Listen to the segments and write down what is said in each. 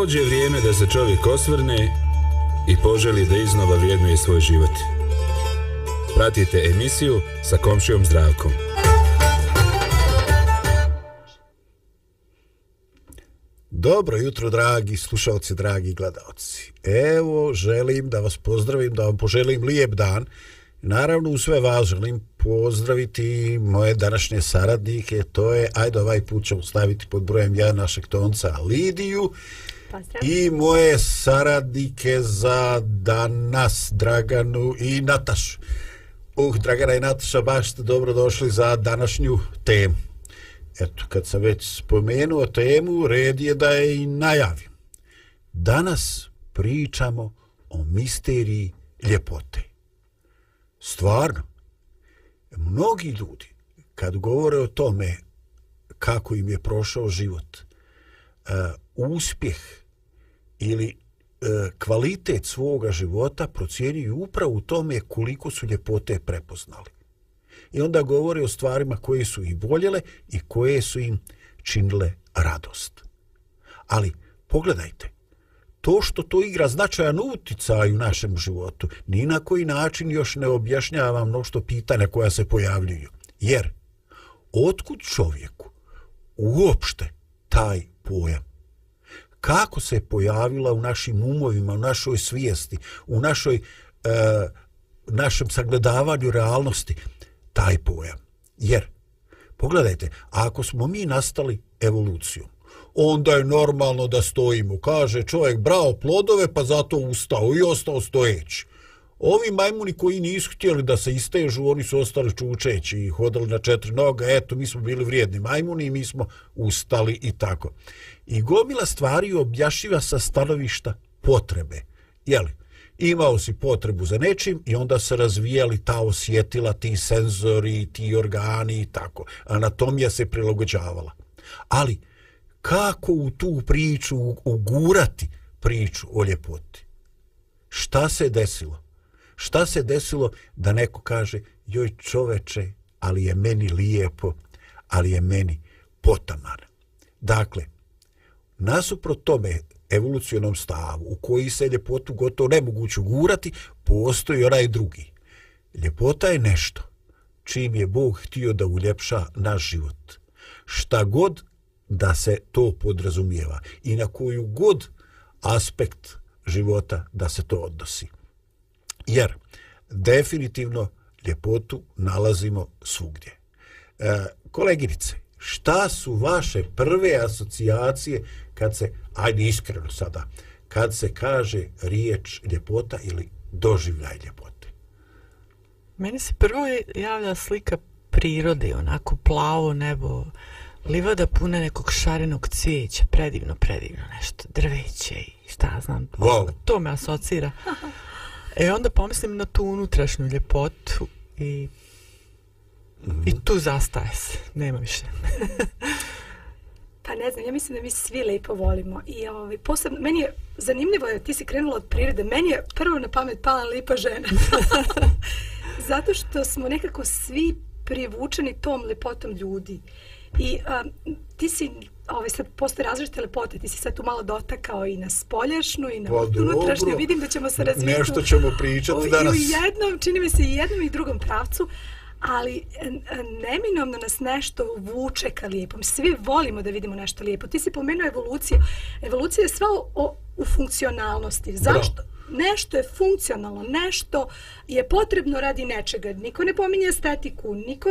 Dođe vrijeme da se čovjek osvrne i poželi da iznova vrijednuje svoj život. Pratite emisiju sa komšijom zdravkom. Dobro jutro, dragi slušalci, dragi gledalci. Evo, želim da vas pozdravim, da vam poželim lijep dan. Naravno, u sve vas želim pozdraviti moje današnje saradnike. To je, ajde ovaj put ćemo staviti pod brojem ja našeg tonca Lidiju. Pozdrav. I moje saradnike za danas, Draganu i Natašu. Uh, Dragana i Nataša, baš ste dobro došli za današnju temu. Eto, kad sam već spomenuo temu, red je da je i najavim. Danas pričamo o misteriji ljepote. Stvarno, mnogi ljudi, kad govore o tome kako im je prošao život, uh, uspjeh ili e, kvalitet svoga života procijenjuju upravo u tome koliko su ljepote prepoznali. I onda govori o stvarima koje su ih voljele i koje su im činile radost. Ali pogledajte, to što to igra značajan uticaj u našem životu, ni na koji način još ne objašnjava mnošto pitanja koja se pojavljuju. Jer, otkud čovjeku uopšte taj pojam? Kako se pojavila u našim umovima, u našoj svijesti, u našoj, e, našem sagledavanju realnosti, taj pojam. Jer, pogledajte, ako smo mi nastali evolucijom, onda je normalno da stojimo. Kaže čovjek brao plodove pa zato ustao i ostao stojeći. Ovi majmuni koji nisu htjeli da se istežu, oni su ostali čučeći i hodali na četiri noga. Eto, mi smo bili vrijedni majmuni i mi smo ustali i tako. I gomila stvari objašiva sa stanovišta potrebe. Jeli, imao si potrebu za nečim i onda se razvijali ta osjetila, ti senzori, ti organi i tako. Anatomija se prilagođavala. Ali, kako u tu priču ugurati priču o ljepoti? Šta se desilo? Šta se desilo da neko kaže, joj čoveče, ali je meni lijepo, ali je meni potaman. Dakle, nasuprot tome evolucionom stavu u koji se ljepotu gotovo nemoguće gurati, postoji onaj drugi. Ljepota je nešto čim je Bog htio da uljepša naš život. Šta god da se to podrazumijeva i na koju god aspekt života da se to odnosi. Jer definitivno ljepotu nalazimo svugdje. E, koleginice, šta su vaše prve asocijacije kad se, ajde iskreno sada, kad se kaže riječ ljepota ili doživljaj ljepote? Meni se prvo javlja slika prirode, onako plavo nebo, livada pune nekog šarenog cvijeća, predivno, predivno nešto, drveće i šta znam, wow. to me asocira. E onda pomislim na tu unutrašnju ljepotu i Mm -hmm. I tu zastaje se, nema više. pa ne znam, ja mislim da mi svi lepo volimo. I ovaj, posebno, meni je zanimljivo, je, ti si krenula od prirode, meni je prvo na pamet pala lepa žena. Zato što smo nekako svi privučeni tom lepotom ljudi. I a, ti si ovaj, sad postoje različite lepote, ti si sad tu malo dotakao i na spoljašnju i na pa, unutrašnju, vidim da ćemo se razvijeti. Nešto ćemo pričati danas. I u jednom, čini mi se i jednom i drugom pravcu, ali neminomno nas nešto vuče ka lijepom. Svi volimo da vidimo nešto lijepo. Ti si pomenuo evoluciju. Evolucija je sva o, u funkcionalnosti. Zašto? Bro. Nešto je funkcionalno, nešto je potrebno radi nečega. Niko ne pominje estetiku, niko,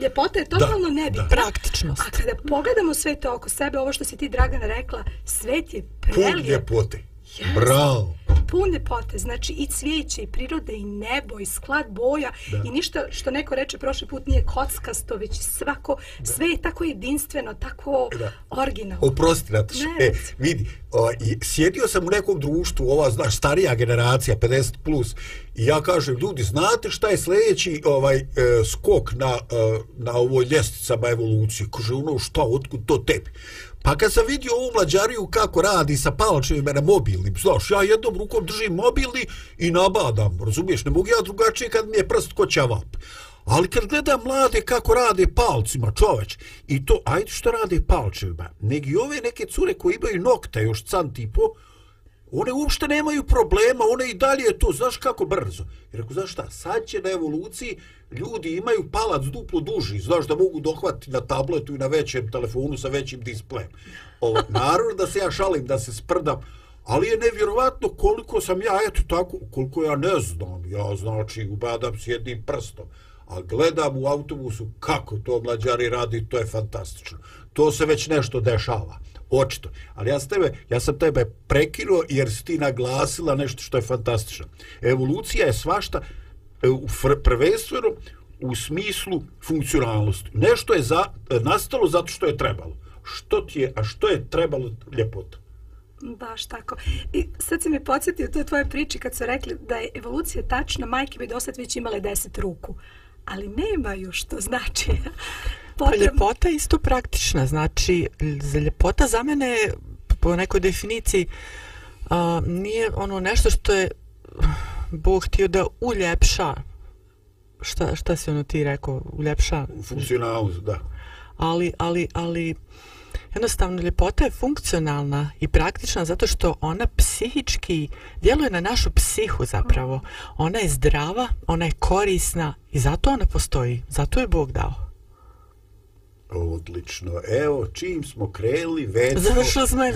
ljepota je totalno da, nebitna. Da. Praktičnost. A kada pogledamo sve to oko sebe, ovo što si ti, Dragana, rekla, svet je prelijep. Pun ljepote. Yes. Bravo. pun ljepote, znači i cvijeće, i prirode, i nebo, i sklad boja, da. i ništa što neko reče prošli put nije kockasto, već svako, da. sve je tako jedinstveno, tako da. originalno. Oprosti, Nataš, e, vidi, o, i, sjedio sam u nekom društvu, ova, znaš, starija generacija, 50+, plus, i ja kažem, ljudi, znate šta je sljedeći ovaj, e, skok na, e, na ovoj ljesticama evolucije? Kaže, ono, šta, otkud to tebi? Pa kad sam vidio ovu mlađariju kako radi sa palčevima na mobilnim, znaš, ja jednom rukom držim mobilni i nabadam, razumiješ, ne mogu ja drugačije kad mi je prst ko ćavap. Ali kad gledam mlade kako rade palcima, čoveč, i to, ajde što rade palčevima, negi ove neke cure koje imaju nokta još cantipo, one uopšte nemaju problema, one i dalje je to, znaš kako brzo. I rekao, znaš šta, sad će na evoluciji ljudi imaju palac duplo duži, znaš da mogu dohvatiti na tabletu i na većem telefonu sa većim displejem. Ovo, naravno da se ja šalim, da se sprdam, ali je nevjerovatno koliko sam ja, eto tako, koliko ja ne znam, ja znači ubadam s jednim prstom, a gledam u autobusu kako to mlađari radi, to je fantastično. To se već nešto dešava očito. Ali ja sam tebe, ja sam tebe prekinuo jer si ti naglasila nešto što je fantastično. Evolucija je svašta u prvenstveno u smislu funkcionalnosti. Nešto je za, nastalo zato što je trebalo. Što ti je, a što je trebalo ljepota? Baš tako. I sad si me podsjetio to je tvoje priči kad su rekli da je evolucija tačna, majke bi dosad već imale deset ruku. Ali nemaju što znači. Pa ljepota je isto praktična, znači za ljepota za mene po nekoj definiciji a, nije ono nešto što je Bog htio da uljepša. Šta, šta si ono ti rekao, uljepša? Funkcionalnost, da. Ali, ali, ali jednostavno ljepota je funkcionalna i praktična zato što ona psihički djeluje na našu psihu zapravo. Ona je zdrava, ona je korisna i zato ona postoji, zato je Bog dao Odlično. Evo, čim smo kreli, već smo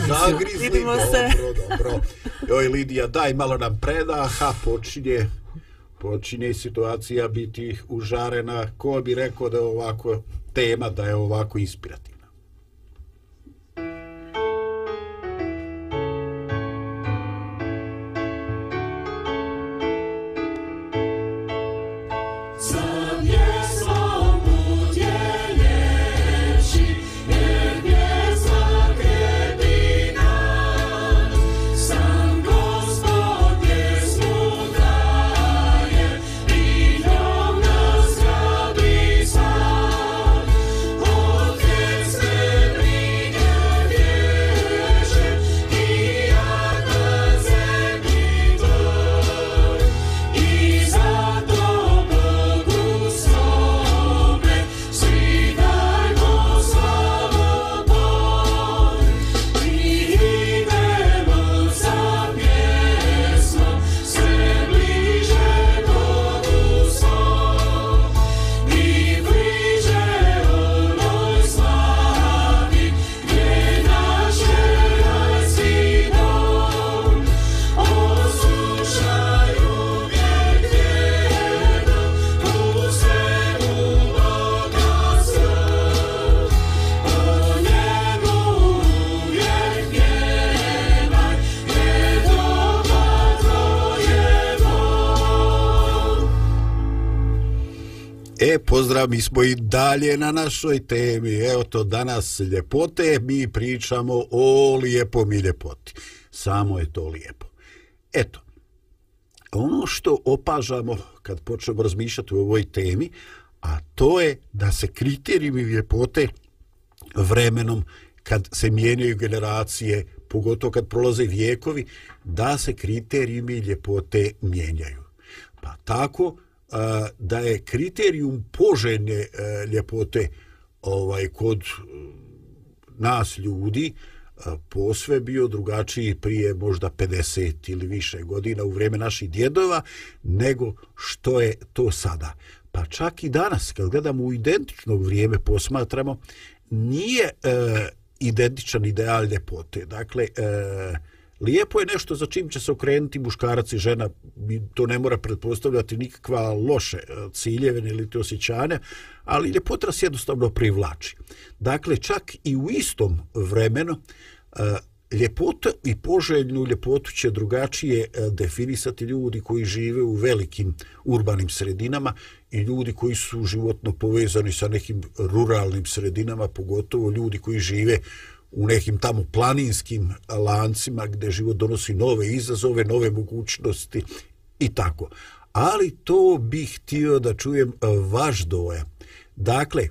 zagrizli. Vidimo dobro, se. dobro. Joj, Lidija, daj malo nam predaha, počinje, počinje situacija biti užarena. Ko bi rekao da je ovako tema, da je ovako inspirativna? Mi smo i dalje na našoj temi. Evo to danas ljepote, mi pričamo o lijepom i ljepoti. Samo je to lijepo. Eto, ono što opažamo kad počnemo razmišljati o ovoj temi, a to je da se kriterijumi ljepote vremenom kad se mijenjaju generacije, pogotovo kad prolaze vijekovi, da se kriterijumi ljepote mijenjaju. Pa tako, da je kriterijum poželjne e, ljepote ovaj kod e, nas ljudi e, posve bio drugačiji prije možda 50 ili više godina u vrijeme naših djedova nego što je to sada. Pa čak i danas kad gledamo u identično vrijeme posmatramo nije e, identičan ideal ljepote. Dakle, e, Lijepo je nešto za čim će se okrenuti muškarac i žena, to ne mora pretpostavljati nikakva loše e, ciljeve ili te osjećanja, ali ljepota nas jednostavno privlači. Dakle, čak i u istom vremenu, e, ljepota i poželjnu ljepotu će drugačije e, definisati ljudi koji žive u velikim urbanim sredinama i ljudi koji su životno povezani sa nekim ruralnim sredinama, pogotovo ljudi koji žive u nekim tamo planinskim lancima gdje život donosi nove izazove, nove mogućnosti i tako. Ali to bih htio da čujem e, vaš dojam. Dakle,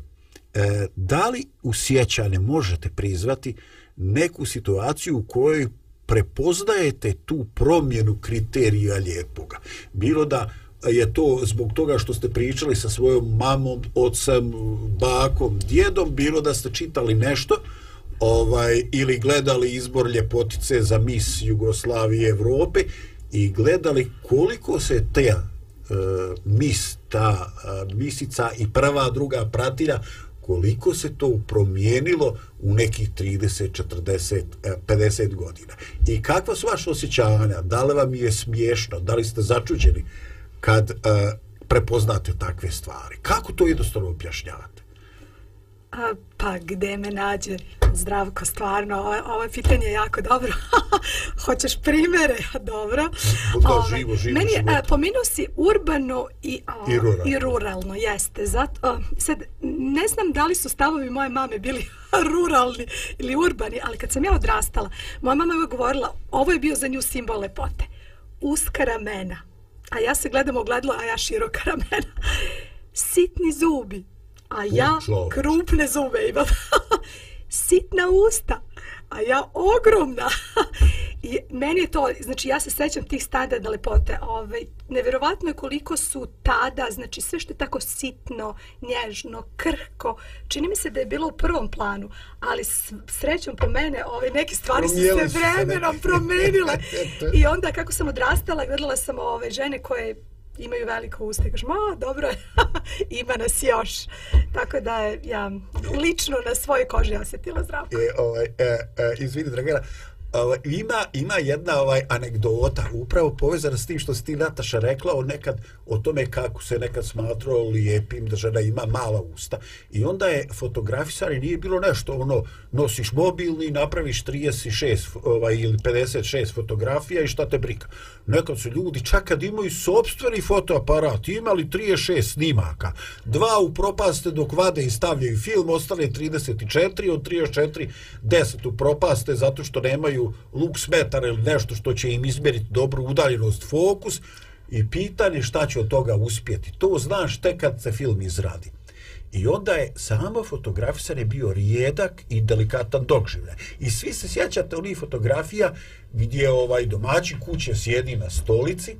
e, da li u sjećane možete prizvati neku situaciju u kojoj prepoznajete tu promjenu kriterija lijepoga? Bilo da je to zbog toga što ste pričali sa svojom mamom, ocem, bakom, djedom, bilo da ste čitali nešto ovaj ili gledali izbor ljepotice za mis Jugoslavije Evrope i gledali koliko se te uh, mis, ta uh, misica i prva, druga pratilja koliko se to promijenilo u nekih 30, 40, 50 godina. I kakva su vaše osjećanja? Da li vam je smiješno? Da li ste začuđeni kad uh, prepoznate takve stvari? Kako to jednostavno objašnjavate? A, pa gde me nađe? Zdravko stvarno ovo, ovo pitanje je jako dobro. Hoćeš primere? Dobro. Da, ove, živo, živo, meni je život. pominuo si urbano i, o, I, ruralno. i ruralno jeste. Zato o, sad ne znam da li su stavovi moje mame bili ruralni ili urbani ali kad sam ja odrastala moja mama je govorila ovo je bio za nju simbol lepote. Uska ramena. A ja se gledam ogledalo a ja široka ramena. Sitni zubi a ja krupne zube imam. Sitna usta, a ja ogromna. I meni je to, znači ja se sećam tih standarda lepote. Ovaj, neverovatno je koliko su tada, znači sve što je tako sitno, nježno, krhko, čini mi se da je bilo u prvom planu, ali s, srećom po mene, ovaj, neke stvari se su se vremenom promenile. I onda kako sam odrastala, gledala sam ove žene koje imaju veliko usta i kažem, a dobro ima nas još. Tako da ja lično na svojoj koži osjetila zdravko. E, ovaj, e, e, izvini, Dragana, ovaj, ima, ima jedna ovaj anegdota upravo povezana s tim što si ti Nataša rekla o nekad o tome kako se nekad smatrao lijepim da žena ima mala usta. I onda je fotografisanje nije bilo nešto ono nosiš mobilni napraviš 36 ovaj, ili 56 fotografija i šta te brika. Nekad su ljudi čak kad imaju sobstveni fotoaparat imali 36 snimaka dva upropaste dok vade i stavljaju film ostane 34 od 34 10 upropaste zato što nemaju lux metar ili nešto što će im izmjeriti dobru udaljenost fokus i pitanje šta će od toga uspjeti. To znaš tek kad se film izradi. I onda je samo fotografisanje bio rijedak i delikatan doživljaj. I svi se sjećate onih fotografija gdje ovaj domaći kuće sjedi na stolici,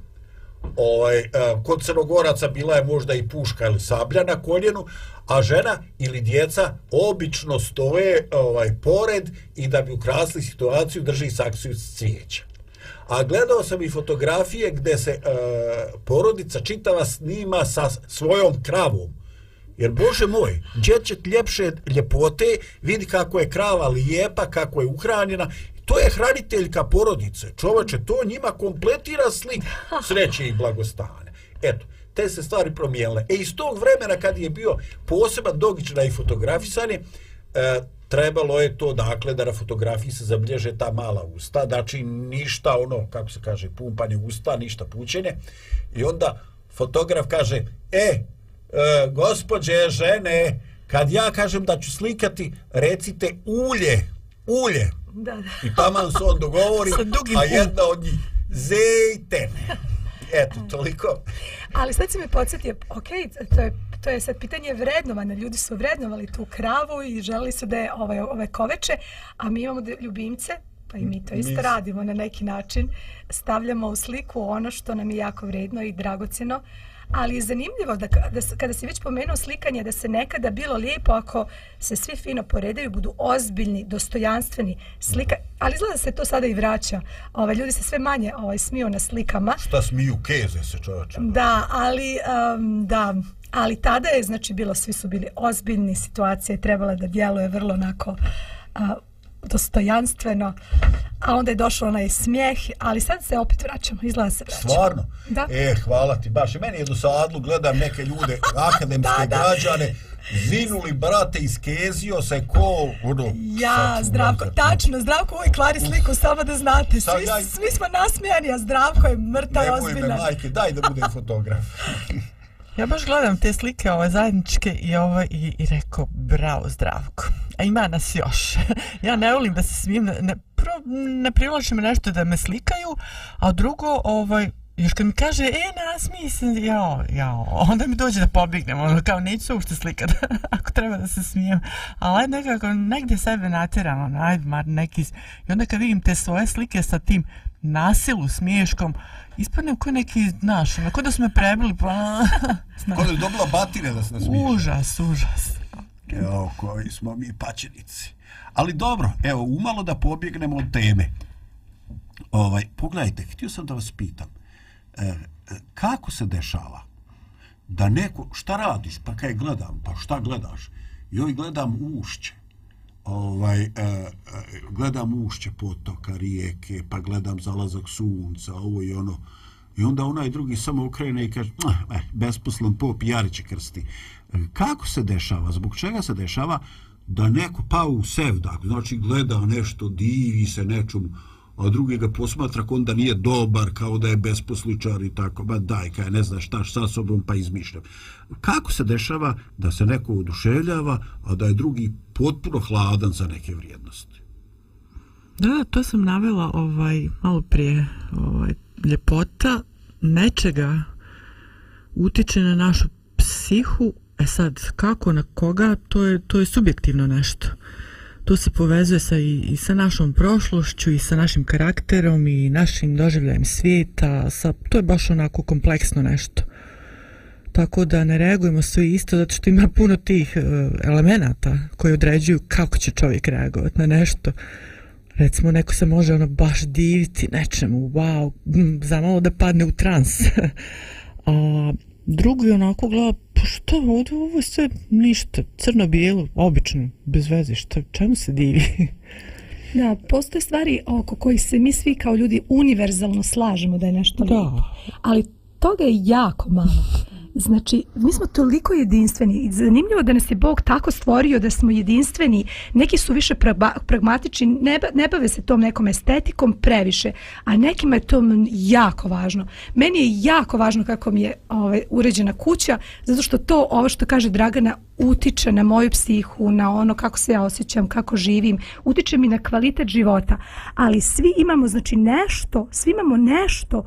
ovaj, e, kod crnogoraca bila je možda i puška ili sablja na koljenu, a žena ili djeca obično stoje ovaj pored i da bi ukrasili situaciju drži saksiju cvijeća. A gledao sam i fotografije gdje se e, porodica čitava snima sa svojom kravom. Jer, Bože moj, gdje ljepše ljepote, vidi kako je krava lijepa, kako je uhranjena. To je hraniteljka porodice. Čovače, to njima kompletira slik sreće i blagostane. Eto, te se stvari promijenile. E, iz tog vremena kad je bio poseban događaj i fotografisanje, e, trebalo je to dakle da na fotografiji se zabilježe ta mala usta, znači ništa ono, kako se kaže, pumpanje usta, ništa pućenje. I onda fotograf kaže, e, e gospođe, žene, kad ja kažem da ću slikati, recite ulje, ulje. Da, da. I taman se on dogovori, a jedna od njih, zejten. Eto, toliko. Ali sad si me podsjetio, ok, to je, to je sad pitanje vrednovanja. Ljudi su vrednovali tu kravu i želi su da je ovaj, ove koveče, a mi imamo ljubimce, pa i mi to isto radimo na neki način. Stavljamo u sliku ono što nam je jako vredno i dragocjeno. Ali je zanimljivo da, da kada si već pomenuo slikanje, da se nekada bilo lijepo ako se svi fino poredaju, budu ozbiljni, dostojanstveni slika, ali izgleda da se to sada i vraća. Ovaj, ljudi se sve manje ovaj, smiju na slikama. Šta smiju keze se čovječe? Da, ali um, da, ali tada je znači bilo svi su bili ozbiljni, situacija je trebala da djeluje vrlo onako uh, dostojanstveno, a onda je došao onaj smijeh, ali sad se opet vraćamo, izgleda se vraćamo. Stvarno? Da. E, hvala ti, baš. I meni je do sadlu, gledam neke ljude, akademske Da, da. građane, zinuli, brate, iskezio se ko, ono... Ja, Zdravko, makar. tačno, Zdravko uvijek kvari sliku, samo da znate, svi, ja- svi smo nasmijani, a Zdravko je mrtav Nemoj me, ozbiljan. majke, daj da budem fotograf. Ja baš gledam te slike ove zajedničke i ovo i, i rekao bravo zdravko. A ima nas još. ja ne volim da se smijem, ne, ne, prvo ne privlači me nešto da me slikaju, a drugo, ovaj, još kad mi kaže, e, nasmiji se, jao, jao, onda mi dođe da pobignem, ono, kao, neću se uopšte slikat, ako treba da se smijem, ali ajde nekako, negdje sebe natjeram, ono, ajde, mar, neki, i onda kad vidim te svoje slike sa tim nasilu smiješkom, ispadnem ko neki, znaš, ono, ko da su me prebili, pa, Ko da je dobila batine da se nasmiješ. užas, užas. Evo, koji smo mi pačenici. Ali dobro, evo, umalo da pobjegnemo od teme. Ovaj, pogledajte, htio sam da vas pitam, e, e, kako se dešava da neko, šta radiš, pa kaj gledam, pa šta gledaš? Joj, gledam ušće. Ovaj, e, e, gledam ušće potoka, rijeke, pa gledam zalazak sunca, ovo i ono. I onda onaj drugi samo okrene i kaže, "Ah, eh, eh besposlen pop, Jariće krsti. E, kako se dešava, zbog čega se dešava da neko pa u sevdak, znači gleda nešto, divi se nečemu, a drugi ga posmatra kao da nije dobar, kao da je besposličar i tako, ba daj, kaj ne znaš šta sa sobom, pa izmišljam. Kako se dešava da se neko oduševljava, a da je drugi potpuno hladan za neke vrijednosti? Da, da, to sam navela ovaj, malo prije. Ovaj, ljepota nečega utiče na našu psihu. E sad, kako, na koga, to je, to je subjektivno nešto. To se povezuje sa, i, i sa našom prošlošću i sa našim karakterom i našim doživljajem svijeta. Sa, to je baš onako kompleksno nešto. Tako da ne reagujemo svi isto zato što ima puno tih uh, elemenata koji određuju kako će čovjek reagovati na nešto. Recimo, neko se može ono baš diviti nečemu, wow, zamalo da padne u trans. A drugi onako gleda, pa šta ovdje, ovo je sve ništa, crno-bijelo, obično, bez veze, šta, čemu se divi? Da, postoje stvari oko kojih se mi svi kao ljudi univerzalno slažemo da je nešto Da. lijepo. Ali toga je jako malo. Znači, mi smo toliko jedinstveni i zanimljivo da nas je Bog tako stvorio da smo jedinstveni. Neki su više pragmatični, ne, ne bave se tom nekom estetikom previše, a nekima je to jako važno. Meni je jako važno kako mi je ovaj, uređena kuća, zato što to, ovo što kaže Dragana, utiče na moju psihu, na ono kako se ja osjećam, kako živim, utiče mi na kvalitet života. Ali svi imamo, znači, nešto, svi imamo nešto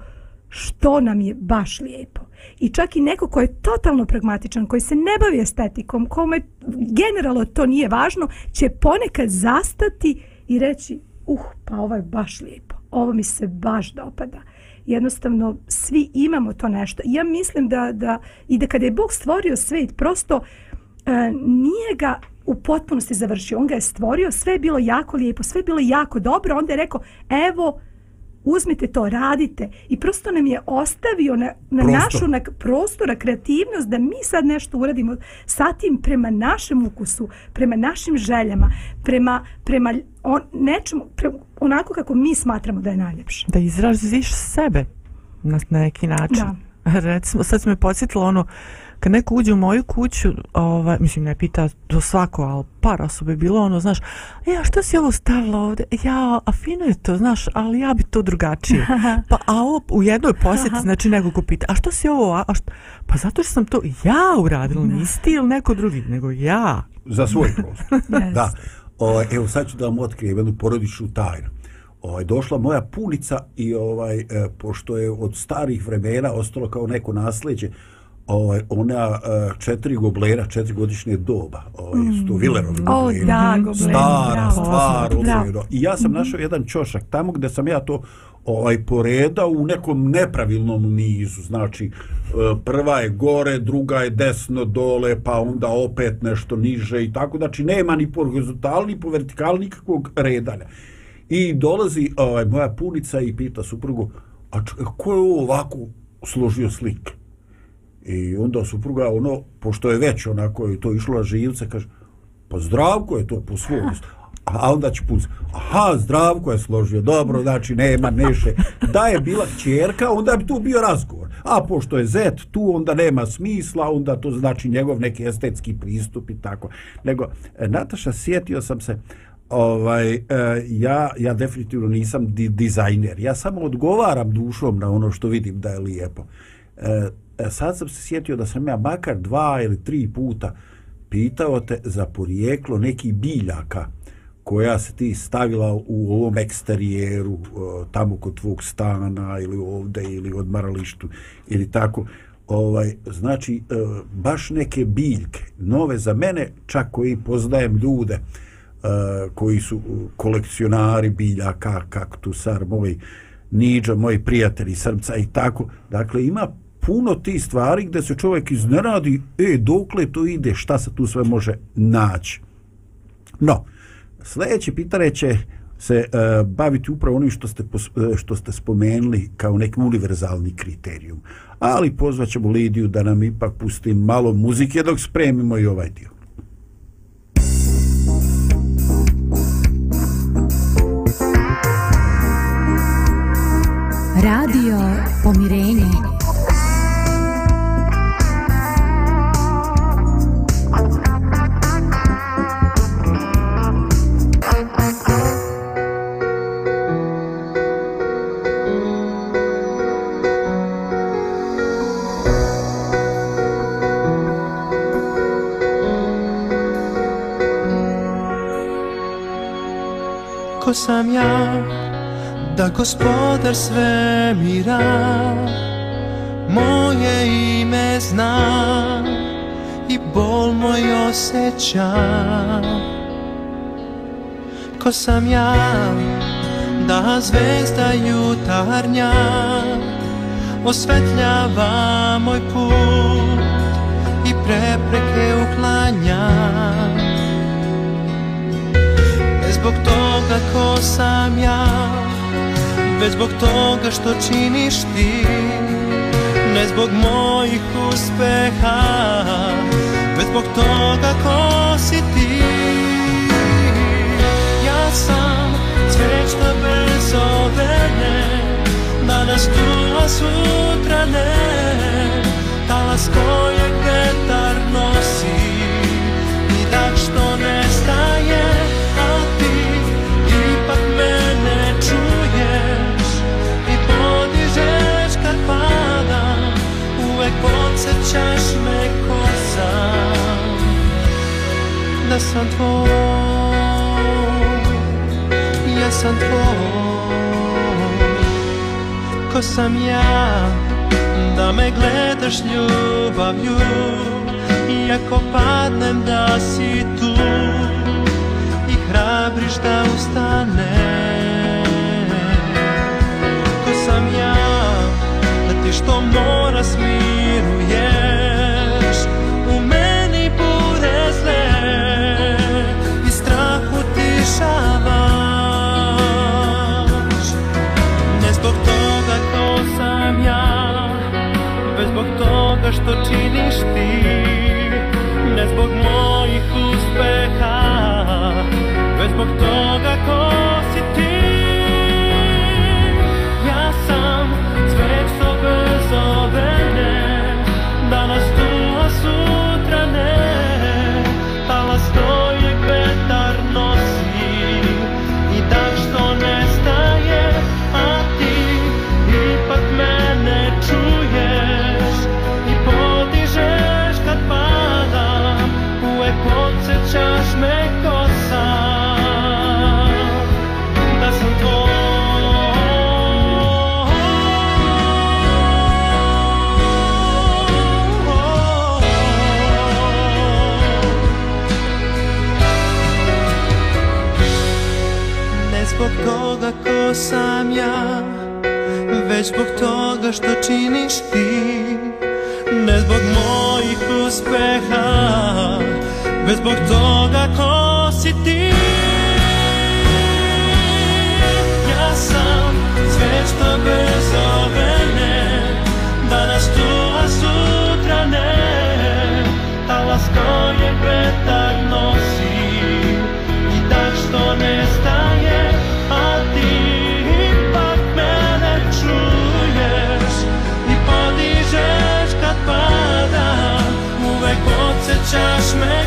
što nam je baš lijepo. I čak i neko ko je totalno pragmatičan, koji se ne bavi estetikom, kome generalno to nije važno, će ponekad zastati i reći, uh, pa ovo je baš lijepo, ovo mi se baš dopada. Jednostavno, svi imamo to nešto. Ja mislim da, da i da kada je Bog stvorio svet, prosto e, nije ga u potpunosti završio. On ga je stvorio, sve je bilo jako lijepo, sve je bilo jako dobro, onda je rekao, evo, uzmite to, radite i prosto nam je ostavio na, na Prostor. našu na prostora, kreativnost da mi sad nešto uradimo sa tim prema našem ukusu, prema našim željama, prema, prema on, nečemu, pre, onako kako mi smatramo da je najljepše. da izraziš sebe na, na neki način. Da. Recimo, sad si me podsjetila ono, kad neko uđe u moju kuću, ovaj, mislim, ne pita to svako, ali par osoba je bilo ono, znaš, e, a što si ovo stavila ovde? Ja, a fino je to, znaš, ali ja bi to drugačije. Pa, a ovo u jednoj posjeti, znači, neko ko pita, a što si ovo, a, a što? Pa zato što sam to ja uradila, nisi ti ili neko drugi, nego ja. Za svoj prostor. Yes. Da. O, evo sad ću da vam otkrijem jednu porodičnu tajnu. Ovaj došla moja punica i ovaj e, pošto je od starih vremena ostalo kao neko nasleđe, ovaj ona e, četiri goblera, četiri godišnje doba, ovaj su to Vilerovi Mm. O, gobleri. da, gobleri, Stara bravo. stvar, Bravo. je ono. I ja sam našao jedan ćošak tamo gde sam ja to ovaj poredao u nekom nepravilnom nizu. Znači, e, prva je gore, druga je desno dole, pa onda opet nešto niže i tako. Znači, nema ni po horizontalni, ni po vertikalni nikakvog redanja. I dolazi ovaj, moja punica i pita suprugu, a ko je ovo ovako složio slike? I onda supruga, ono, pošto je već onako je to išlo na živce, kaže, pa zdravko je to po svom. a onda će pus, aha, zdravko je složio, dobro, znači nema neše. Da je bila čerka, onda bi tu bio razgovor. A pošto je zet tu, onda nema smisla, onda to znači njegov neki estetski pristup i tako. Nego, e, Nataša, sjetio sam se, ovaj, e, ja, ja definitivno nisam di, dizajner. Ja samo odgovaram dušom na ono što vidim da je lijepo. E, e sad sam se sjetio da sam ja makar dva ili tri puta pitao te za porijeklo nekih biljaka koja se ti stavila u ovom eksterijeru e, tamo kod tvog stana ili ovde ili odmaralištu ili tako. Ovaj znači e, baš neke biljke nove za mene čak koji poznajem ljude e, koji su kolekcionari biljaka kaktusar moj niđa moj prijatelj srca i tako. Dakle ima puno ti stvari gdje se čovjek iznenadi e dokle to ide šta se tu sve može naći no Sljedeće pitanje će se uh, baviti upravo onim što ste, pos, e, što ste spomenuli kao neki univerzalni kriterijum. Ali pozvaćemo Lidiju da nam ipak pusti malo muzike dok spremimo i ovaj dio. Radio Pomirenje. Ko sam ja da gospodar svemira Moje ime zna i bol moj osjeća Ko sam ja da zvezda jutarnja Osvetljava moj put i prepreke uklanja? Toga ko sam ja Već zbog toga što činiš ti Ne zbog mojih uspeha Već zbog toga ko si ti. Ja sam cvečna bez ovene Danas tu, a sutra ne Talas koji podsjećaš me ko sam Da sam tvoj Ja sam tvoj. Ko sam ja Da me gledaš ljubavlju Iako padnem da si tu I hrabriš da ustanem. Što mora smiruješ ti Ne zbog mojih zbog toga što činiš ti Ne zbog mojih uspeha Već zbog toga Englishman.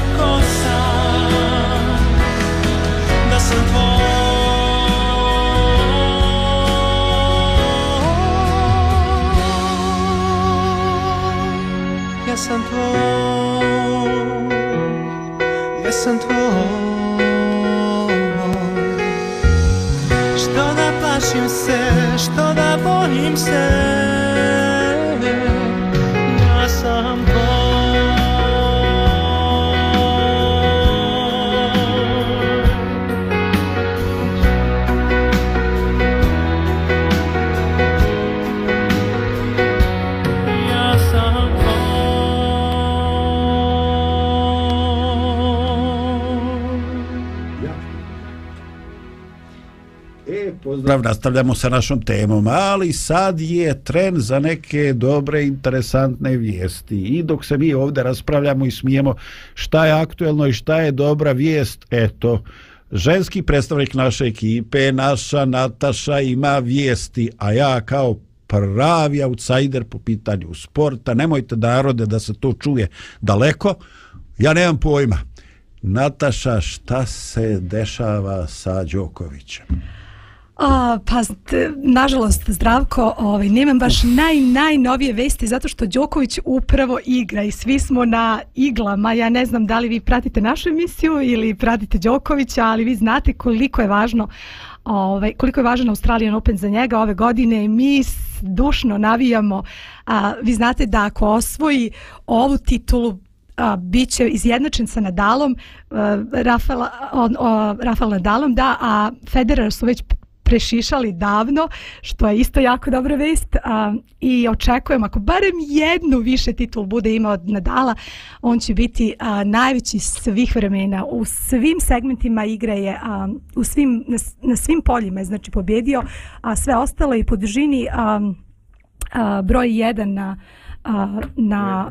Pozdrav, nastavljamo sa našom temom, ali sad je tren za neke dobre, interesantne vijesti. I dok se mi ovdje raspravljamo i smijemo šta je aktuelno i šta je dobra vijest, eto, ženski predstavnik naše ekipe, naša Nataša ima vijesti, a ja kao pravi outsider po pitanju sporta, nemojte narode da se to čuje daleko, ja nemam pojma. Nataša, šta se dešava sa Đokovićem? A, pa, nažalost, Zdravko, ovaj, nemam baš naj, najnovije vesti zato što Đoković upravo igra i svi smo na iglama. Ja ne znam da li vi pratite našu emisiju ili pratite Đokovića, ali vi znate koliko je važno ovaj, koliko je važan Australian Open za njega ove godine. Mi dušno navijamo. A, vi znate da ako osvoji ovu titulu a, bit će izjednačen sa Nadalom, a, Rafael, on, o, Rafael Nadalom, da, a Federer su već prešišali davno, što je isto jako dobra vest a, i očekujem ako barem jednu više titul bude imao od Nadala, on će biti a, najveći svih vremena. U svim segmentima igre je a, u svim, na, na svim poljima je znači pobjedio, a sve ostalo i po dužini a, a, broj 1 na a, na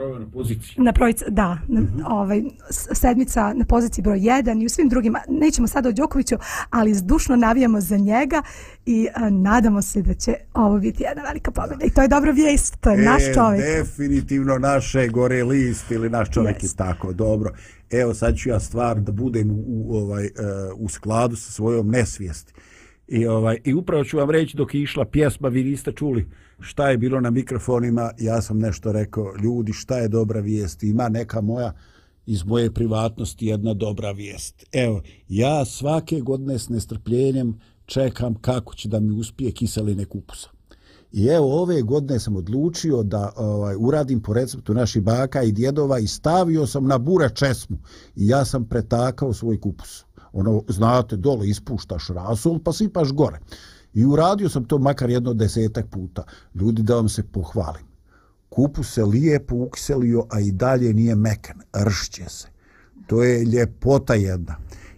na broj, da, na, ovaj, s- sedmica na poziciji broj 1 i u svim drugim, nećemo sada o Đokoviću, ali zdušno navijamo za njega i a, nadamo se da će ovo biti jedna velika pobjeda. I to je dobra vijest, to je naš čovjek. E, definitivno naše gore list ili naš čovjek Jest. je tako, dobro. Evo sad ću ja stvar da budem u, u, ovaj, uh, u skladu sa svojom nesvijesti. I, ovaj, I upravo ću vam reći dok je išla pjesma, vi niste čuli šta je bilo na mikrofonima, ja sam nešto rekao, ljudi šta je dobra vijest, ima neka moja iz moje privatnosti jedna dobra vijest. Evo, ja svake godine s nestrpljenjem čekam kako će da mi uspije kiseline kupusa. I evo ove godine sam odlučio da ovaj, uradim po receptu naših baka i djedova i stavio sam na bure česmu i ja sam pretakao svoj kupus. Ono, znate, dole ispuštaš rasol pa sipaš gore. I uradio sam to makar jedno desetak puta. Ljudi da vam se pohvalim. Kupu se lijepo ukselio, a i dalje nije mekan. Ršće se. To je ljepota jedna.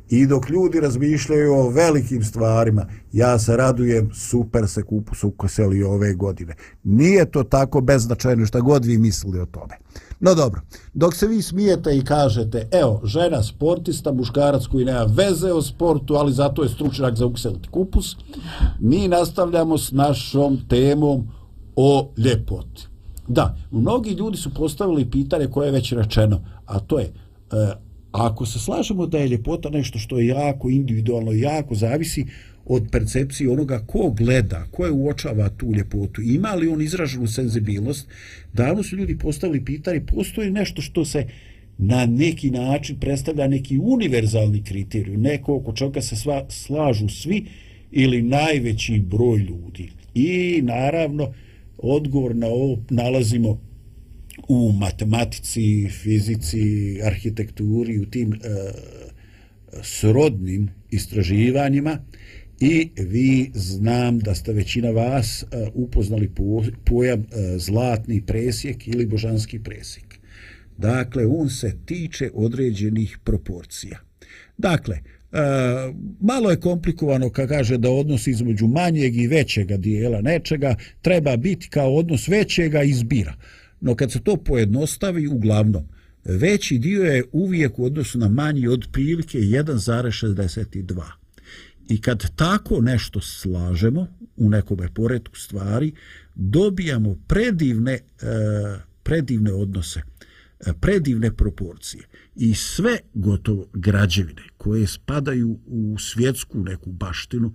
I dok ljudi razmišljaju o velikim stvarima, ja se radujem, super se kupus ukiselio ove godine. Nije to tako beznačajno šta god vi mislili o tome. No dobro, dok se vi smijete i kažete, evo, žena sportista, muškarac koji nema veze o sportu, ali zato je stručnjak za ukiseliti kupus, mi nastavljamo s našom temom o ljepoti. Da, mnogi ljudi su postavili pitanje koje je već rečeno, a to je, e, ako se slažemo da je ljepota nešto što je jako individualno, jako zavisi od percepcije onoga ko gleda, ko je uočava tu ljepotu, ima li on izraženu senzibilnost, davno su ljudi postavili pitanje, postoji nešto što se na neki način predstavlja neki univerzalni kriterij, neko oko čega se sva, slažu svi ili najveći broj ljudi. I naravno, odgovor na ovo nalazimo u matematici, fizici, arhitekturi, u tim e, srodnim istraživanjima i vi znam da ste većina vas e, upoznali pojam e, zlatni presjek ili božanski presjek. Dakle, on se tiče određenih proporcija. Dakle, e, malo je komplikovano kad kaže da odnos između manjeg i većega dijela nečega treba biti kao odnos većega izbira. No kad se to pojednostavi, uglavnom, veći dio je uvijek u odnosu na manji od prilike 1,62. I kad tako nešto slažemo u nekome poredku stvari, dobijamo predivne, e, predivne odnose, e, predivne proporcije. I sve gotovo građevine koje spadaju u svjetsku neku baštinu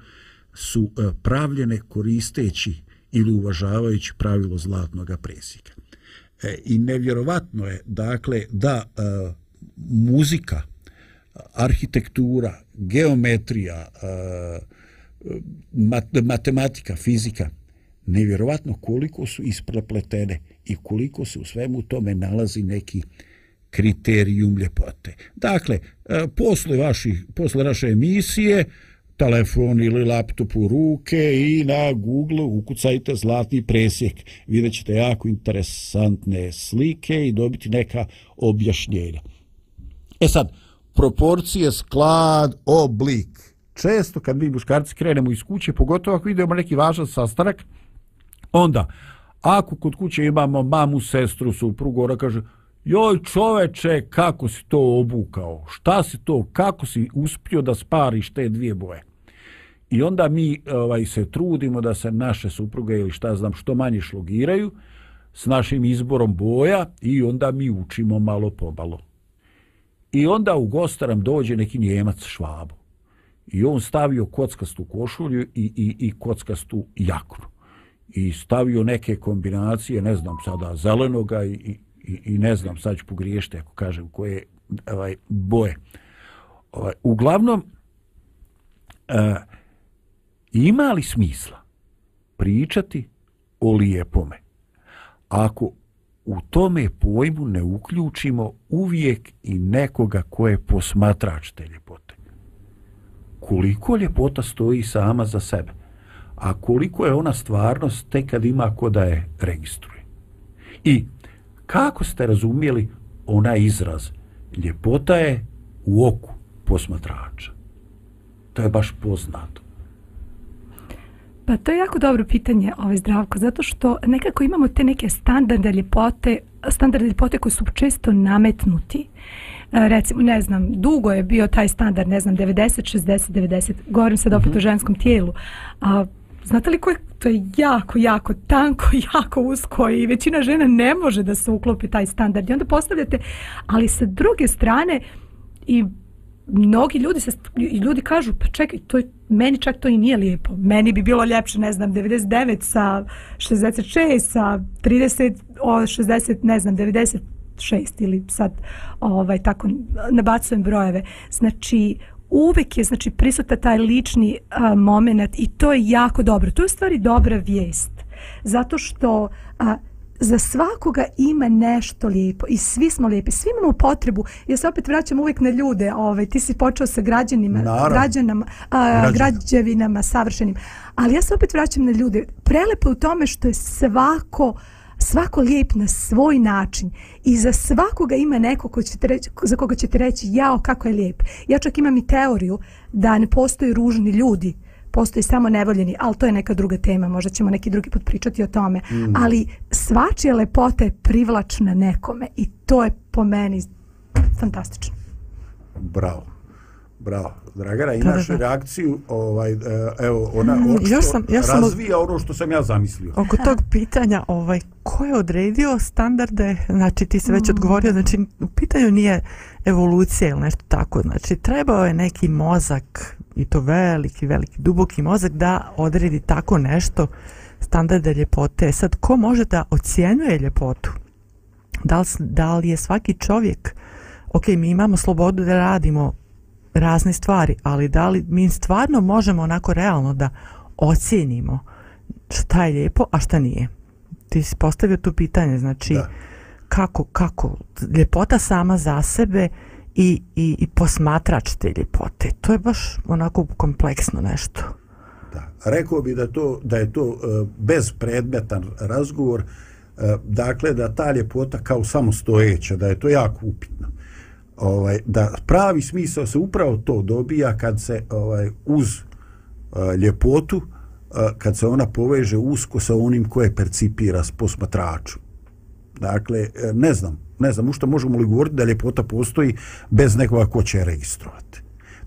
su e, pravljene koristeći ili uvažavajući pravilo zlatnog presjeka. E, I nevjerovatno je, dakle, da e, muzika arhitektura, geometrija, matematika, fizika, nevjerovatno koliko su isprepletene i koliko se u svemu tome nalazi neki kriterijum ljepote. Dakle, posle, vaših, posle naše emisije, telefon ili laptop u ruke i na Google ukucajte zlatni presjek. Vidjet ćete jako interesantne slike i dobiti neka objašnjenja. E sad, proporcije, sklad, oblik. Često kad mi muškarci krenemo iz kuće, pogotovo ako idemo neki važan sastanak, onda, ako kod kuće imamo mamu, sestru, suprugu, ona kaže, joj čoveče, kako si to obukao? Šta si to? Kako si uspio da spariš te dvije boje? I onda mi ovaj se trudimo da se naše supruge ili šta znam što manje šlogiraju s našim izborom boja i onda mi učimo malo pomalo. I onda u gostaram dođe neki njemac švabu. I on stavio kockastu košulju i, i, i kockastu jaknu. I stavio neke kombinacije, ne znam sada, zelenoga i, i, i ne znam, sad ću pogriješiti ako kažem koje ovaj, boje. Ovaj, uglavnom, uh, ima li smisla pričati o lijepome ako u tome pojmu ne uključimo uvijek i nekoga ko je posmatrač te ljepote. Koliko ljepota stoji sama za sebe, a koliko je ona stvarnost tek kad ima ko da je registruje. I kako ste razumijeli onaj izraz ljepota je u oku posmatrača. To je baš poznato. Pa to je jako dobro pitanje, ovaj zdravko, zato što nekako imamo te neke standarde ljepote, standarde ljepote koji su često nametnuti. E, recimo, ne znam, dugo je bio taj standard, ne znam, 90, 60, 90, govorim sad opet mm -hmm. o ženskom tijelu. A, znate li koje, to je jako, jako tanko, jako usko i većina žena ne može da se uklopi taj standard. I onda postavljate, ali sa druge strane, i mnogi ljudi se ljudi kažu pa čekaj to je, meni čak to i nije lijepo. Meni bi bilo ljepše ne znam 99 sa 66 sa 30 o 60 ne znam 96 ili sad ovaj tako nabacujem brojeve. Znači uvek je znači prisutan taj lični a, moment i to je jako dobro. To je u stvari dobra vijest. Zato što a, za svakoga ima nešto lijepo i svi smo lijepi, svi imamo potrebu. Ja se opet vraćam uvijek na ljude. Ovaj ti si počeo sa građanima, Naravno. građanama, a, građevinama savršenim. Ali ja se opet vraćam na ljude. Prelepo u tome što je svako svako lijep na svoj način i za svakoga ima neko ko ćete reći, za koga ćete reći jao kako je lijep. Ja čak imam i teoriju da ne postoje ružni ljudi postoji samo nevoljeni, ali to je neka druga tema, možda ćemo neki drugi put pričati o tome, mm. ali svačija lepota je privlačna nekome i to je po meni fantastično. Bravo. Bravo. Dragana, imaš da, da, da. reakciju, ovaj, e, evo, ona mm, očito ja sam, ja sam razvija ono što sam ja zamislio. Oko tog pitanja, ovaj, ko je odredio standarde, znači ti se već mm. odgovorio, znači u pitanju nije evolucija ili nešto tako, znači trebao je neki mozak, i to veliki, veliki, duboki mozak da odredi tako nešto standarde ljepote. Sad, ko može da ocjenjuje ljepotu? Da li, da li je svaki čovjek, ok, mi imamo slobodu da radimo razne stvari, ali da li mi stvarno možemo onako realno da ocjenimo šta je lijepo, a šta nije? Ti si postavio tu pitanje, znači, da. kako, kako, ljepota sama za sebe, i, i, i posmatrač te ljepote. To je baš onako kompleksno nešto. Da. Rekao bi da, to, da je to uh, bezpredmetan razgovor, uh, dakle da ta ljepota kao samostojeća, da je to jako upitno. Ovaj, da pravi smisao se upravo to dobija kad se ovaj uz uh, ljepotu, uh, kad se ona poveže usko sa onim koje percipira s posmatraču. Dakle, ne znam, ne znam, ušto možemo li govoriti da ljepota postoji bez nekoga ko će registrovati.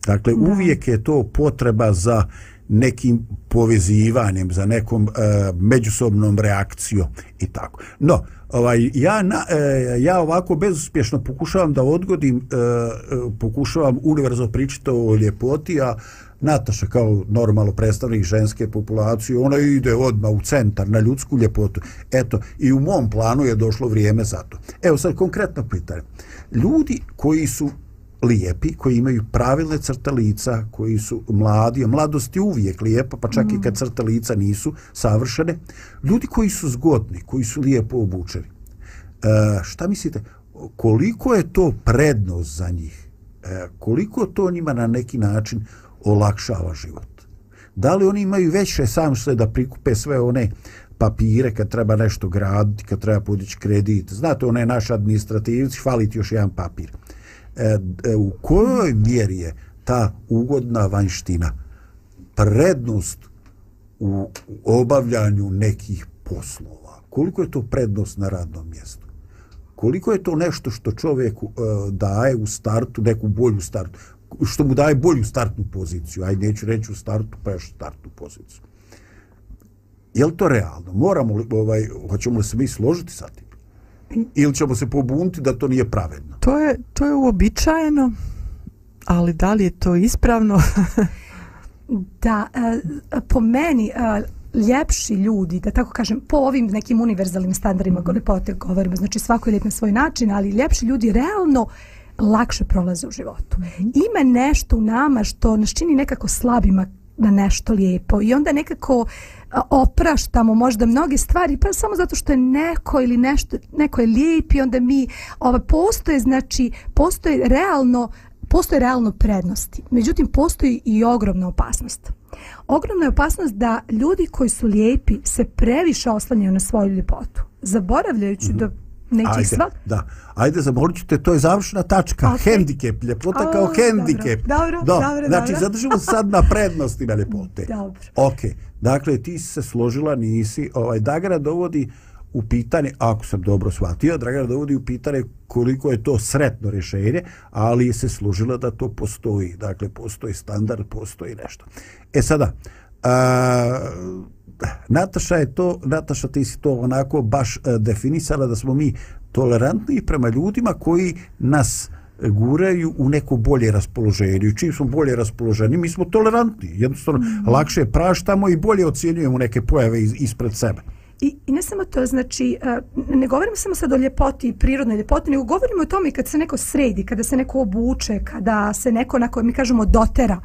Dakle, da. uvijek je to potreba za nekim povezivanjem, za nekom e, međusobnom reakcijom i tako. No, ovaj, ja, na, e, ja ovako bezuspješno pokušavam da odgodim, e, e pokušavam univerzo pričati o ljepoti, a Nataša kao normalno predstavnik ženske populacije, ona ide odma u centar na ljudsku ljepotu. Eto, i u mom planu je došlo vrijeme za to. Evo sad konkretno pitanje. Ljudi koji su lijepi, koji imaju pravilne crte lica, koji su mladi, a mladost je uvijek lijepa, pa čak mm. i kad crte lica nisu savršene. Ljudi koji su zgodni, koji su lijepo obučeni. E, šta mislite, koliko je to prednost za njih? E, koliko to njima na neki način olakšava život? Da li oni imaju veće sam što da prikupe sve one papire kad treba nešto graditi, kad treba podići kredit. Znate, one naš administrativci, hvaliti još jedan papir. E, e, u kojoj mjeri je ta ugodna vanština prednost u obavljanju nekih poslova? Koliko je to prednost na radnom mjestu? Koliko je to nešto što čovjeku e, daje u startu, neku bolju startu, što mu daje bolju startnu poziciju? Ajde, neću reći u startu, pa još startnu poziciju. Je li to realno? Moramo li, ovaj, hoćemo li se mi složiti sa tim? Ili ćemo se pobuniti da to nije pravedno? To je, to je uobičajeno, ali da li je to ispravno? da, uh, po meni, uh, ljepši ljudi, da tako kažem, po ovim nekim univerzalnim standardima mm lepote govorimo, znači svako je lijep na svoj način, ali ljepši ljudi realno lakše prolaze u životu. Mm. Ima nešto u nama što nas čini nekako slabima na nešto lijepo. I onda nekako opraštamo možda mnoge stvari pa samo zato što je neko ili nešto neko je lijep i onda mi ova postoje znači postoje realno postoje realno prednosti. Međutim postoji i ogromna opasnost. Ogromna je opasnost da ljudi koji su lijepi se previše oslanjaju na svoju ljepotu zaboravljajući mm -hmm. da neće ajde, sva... Da, ajde zaborit ću te, to je završna tačka, okay. hendikep, ljepota kao hendikep. Dobro, dobro, Do, dobro. Znači, dobro. zadržimo sad na prednosti na ljepote. Dobro. Ok, dakle, ti si se složila, nisi, ovaj, Dagara dovodi u pitanje, ako sam dobro shvatio, Dragana dovodi u pitanje koliko je to sretno rješenje, ali se služila da to postoji. Dakle, postoji standard, postoji nešto. E sada, a, Nataša je to, Nataša ti si to onako baš e, definisala da smo mi tolerantni prema ljudima koji nas guraju u neko bolje raspoloženje. I čim smo bolje raspoloženi, mi smo tolerantni. Jednostavno, mm -hmm. lakše praštamo i bolje ocjenjujemo neke pojave iz, ispred sebe. I, I ne samo to, znači, ne govorimo samo sad o ljepoti prirodnoj ljepoti, nego govorimo o tome kad se neko sredi, kada se neko obuče, kada se neko, onako, mi kažemo, dotera,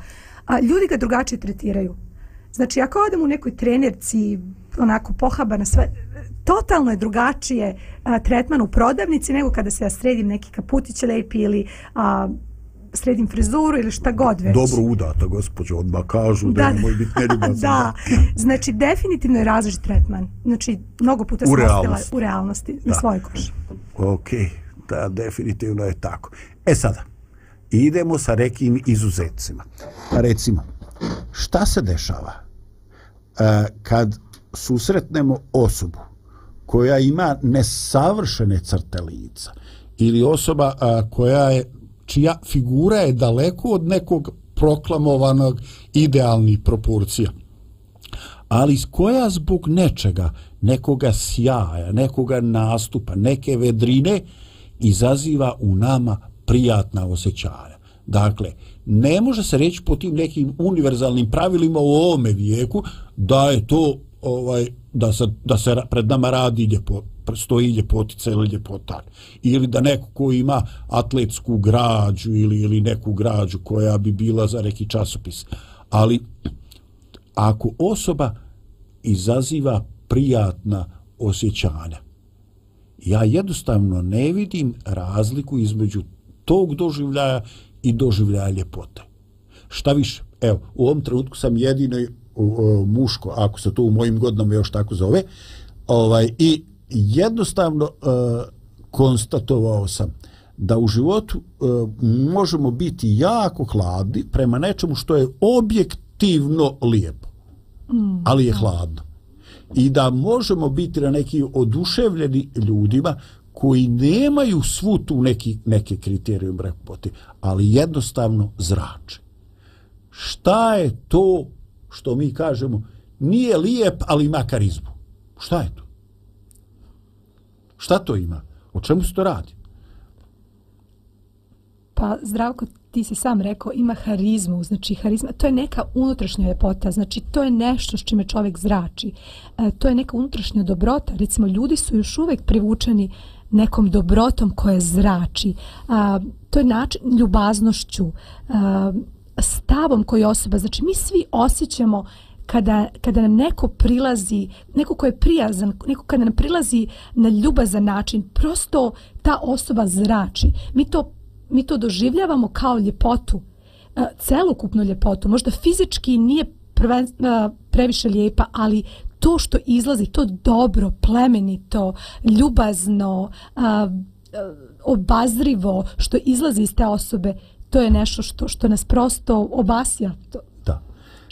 a ljudi ga drugačije tretiraju. Znači, ako odem u nekoj trenerci, onako pohaba na sve, totalno je drugačije a, tretman u prodavnici nego kada se ja sredim neki kaputić lepi ili a, sredim frizuru ili šta god već. Dobro udata, gospođo, odmah kažu da, da nemoj biti neljubazan. da, znači definitivno je različit tretman. Znači, mnogo puta sam u realnosti da. na svojoj koži. Ok, da, definitivno je tako. E sada, idemo sa nekim izuzecima. Recimo, šta se dešava? Kad susretnemo osobu koja ima nesavršene crte lica ili osoba a, koja je čija figura je daleko od nekog proklamovanog idealnih proporcija ali koja zbog nečega nekoga sjaja, nekoga nastupa, neke vedrine izaziva u nama prijatna osjećanja. Dakle, ne može se reći po tim nekim univerzalnim pravilima u ovome vijeku da je to ovaj da se, da se pred nama radi ljepo, stoji ljepotica ili ljepotar. Ili da neko ko ima atletsku građu ili, ili neku građu koja bi bila za neki časopis. Ali ako osoba izaziva prijatna osjećanja, ja jednostavno ne vidim razliku između tog doživljaja i doživljaja ljepote. Šta više, evo, u ovom trenutku sam jedino muško, ako se to u mojim godinama još tako zove, ovaj, i jednostavno uh, konstatovao sam da u životu uh, možemo biti jako hladni prema nečemu što je objektivno lijepo, mm. ali je hladno. I da možemo biti na neki oduševljeni ljudima koji nemaju svu tu neki, neke kriterije lepoti, ali jednostavno zrače. Šta je to što mi kažemo nije lijep, ali ima karizmu? Šta je to? Šta to ima? O čemu se to radi? Pa zdravko, ti si sam rekao, ima harizmu, znači harizma, to je neka unutrašnja ljepota, znači to je nešto s čime čovjek zrači. E, to je neka unutrašnja dobrota, recimo ljudi su još uvek privučeni nekom dobrotom koja zrači. A, to je način ljubaznošću, a, stavom koji osoba, znači mi svi osjećamo kada, kada nam neko prilazi, neko ko je prijazan, neko kada nam prilazi na ljubazan način, prosto ta osoba zrači. Mi to, mi to doživljavamo kao ljepotu, celokupnu ljepotu. Možda fizički nije prven, previše lijepa, ali to što izlazi, to dobro, plemenito, ljubazno, obazrivo što izlazi iz te osobe, to je nešto što što nas prosto obasja. To,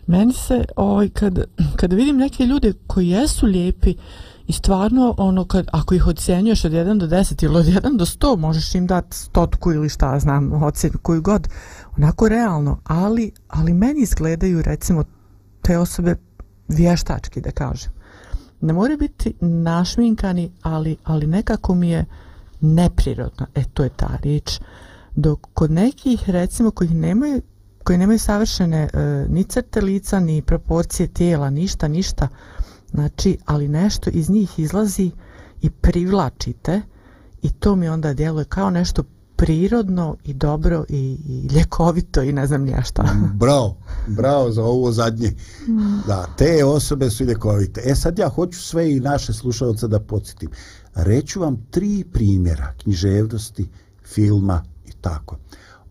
Meni se, ovaj, kad, kad vidim neke ljude koji jesu lijepi i stvarno, ono, kad, ako ih ocenjuješ od 1 do 10 ili od 1 do 100, možeš im dati stotku ili šta znam, ocenu koju god, onako realno, ali, ali meni izgledaju, recimo, te osobe vještački, da kažem. Ne moraju biti našminkani, ali, ali nekako mi je neprirodno, e, to je ta riječ, dok kod nekih, recimo, kojih nemaju koji nemaju savršene e, ni crte lica, ni proporcije tijela, ništa, ništa. Znači, ali nešto iz njih izlazi i privlačite i to mi onda djeluje kao nešto prirodno i dobro i, i ljekovito i ne znam nija šta. Bravo, bravo za ovo zadnje. Da, te osobe su ljekovite. E sad ja hoću sve i naše slušalce da podsjetim. Reću vam tri primjera književnosti, filma i tako